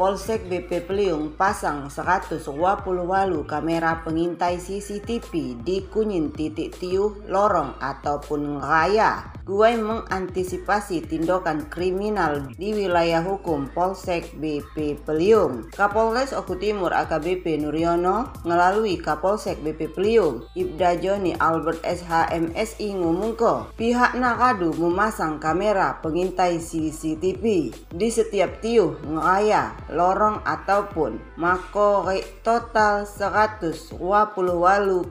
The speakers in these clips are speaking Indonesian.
Polsek BP Peliung pasang 120 walu kamera pengintai CCTV di kunyit titik tiuh, lorong ataupun raya. Gue mengantisipasi tindakan kriminal di wilayah hukum Polsek BP Peliung. Kapolres Oku Timur AKBP Nuryono melalui Kapolsek BP Peliung Ibda Joni Albert SHMSI ngumungko pihak Nakadu memasang kamera pengintai CCTV di setiap tiuh ngeraya lorong ataupun mako total 128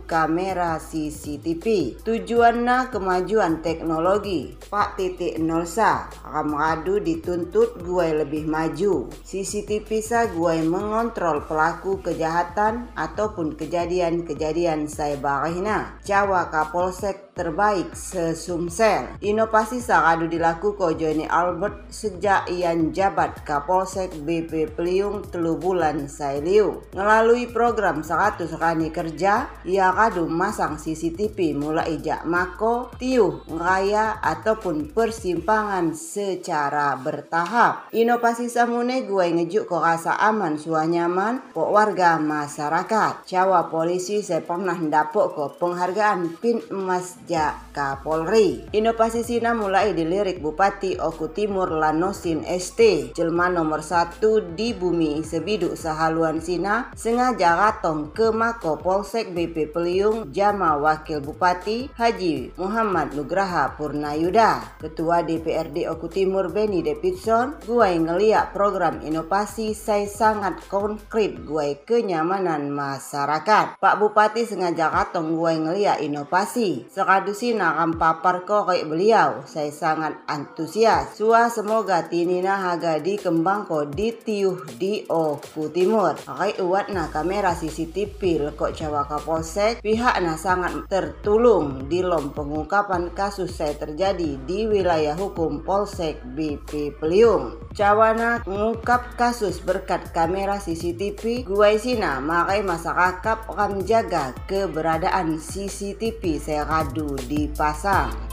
kamera CCTV. Tujuannya kemajuan teknologi. Pak titik nolsa Ramadu dituntut gue lebih maju. CCTV sa gue mengontrol pelaku kejahatan ataupun kejadian-kejadian cyberhina. Jawa Kapolsek terbaik sesumsel. Inovasi saradu dilakukan Joni Albert sejak ian jabat Kapolsek BP Peliung telu bulan sailiu. Melalui program 100 rani kerja, ia kadu masang CCTV mulai jak mako, tiuh, ngeraya ataupun persimpangan secara bertahap. Inovasi samune gue ngejuk ke rasa aman sua nyaman po warga masyarakat. Cawa polisi saya pernah dapok ke penghargaan pin emas ja Kapolri. Inovasi Sina mulai dilirik Bupati Oku Timur Lanosin ST, jelma nomor satu di bumi sebiduk sehaluan Sina, sengaja ratong ke Mako Polsek BP Peliung Jama Wakil Bupati Haji Muhammad Nugraha Purnayuda. Ketua DPRD Oku Timur Beni Davidson, gue ngeliat program inovasi saya sangat konkret gue kenyamanan masyarakat. Pak Bupati sengaja ratong gue ngeliat inovasi. Sekadu Sina papar kok beliau, saya sangat antusias. Sua semoga tinina haga di tiuh di Oku Timur. Kai uat na kamera CCTV lekok Jawa Kapolsek, pihak na sangat tertulung di lom pengungkapan kasus saya terjadi di wilayah hukum Polsek BP Peliung. Cawana mengungkap kasus berkat kamera CCTV Guai Sina makai masyarakat akan jaga keberadaan CCTV saya radu di pasang.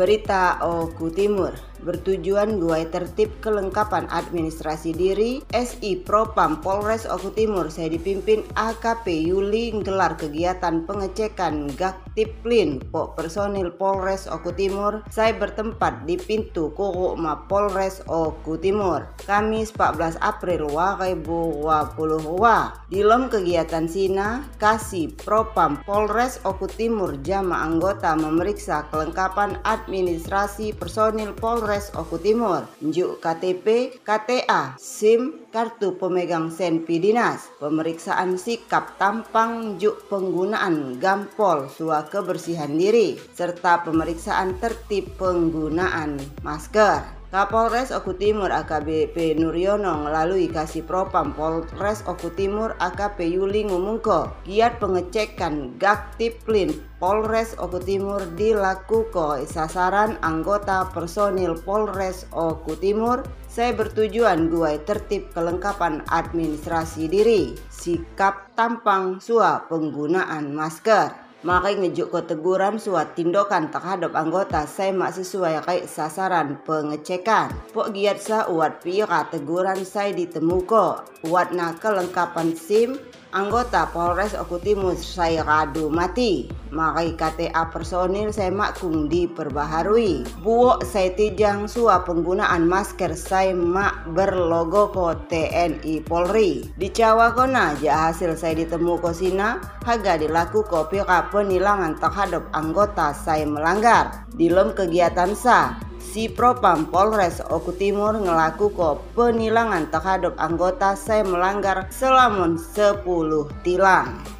Berita Oku Timur bertujuan gue tertib kelengkapan administrasi diri SI Propam Polres Oku Timur saya dipimpin AKP Yuli gelar kegiatan pengecekan Gaktiplin po personil Polres Oku Timur saya bertempat di pintu Kurukma Polres Oku Timur Kamis 14 April 2020 di lom kegiatan Sina kasih Propam Polres Oku Timur jama anggota memeriksa kelengkapan administrasi personil Polres Polres Oku Timur, njuk KTP, KTA, SIM, kartu pemegang senpi dinas, pemeriksaan sikap tampang njuk penggunaan gampol sua kebersihan diri, serta pemeriksaan tertib penggunaan masker. Kapolres Oku Timur AKBP Nuryono melalui Kasih Propam Polres Oku Timur AKP Yuli ngumungko giat pengecekan Gaktiplin Polres Oku Timur dilakukan sasaran anggota personil Polres Oku Timur saya bertujuan gue tertib kelengkapan administrasi diri. Sikap tampang suap penggunaan masker Makai ngejuk ke teguran suat tindakan terhadap anggota saya mak sesuai kayak sasaran pengecekan. Pok giat sa uat pira teguran saya ditemuko. Uat na kelengkapan SIM anggota Polres Okutimus saya radu mati. Makai KTA personil saya makung diperbaharui. Buok tijang sua penggunaan masker saya mak berlogo ko TNI Polri. Di Jawa kona ja hasil saya ditemu ko sina haga dilaku ko pira penilangan terhadap anggota saya melanggar. Dilem kegiatan sa si Propam Polres Oku Timur ngelaku ko penilangan terhadap anggota saya melanggar selamun 10 tilang.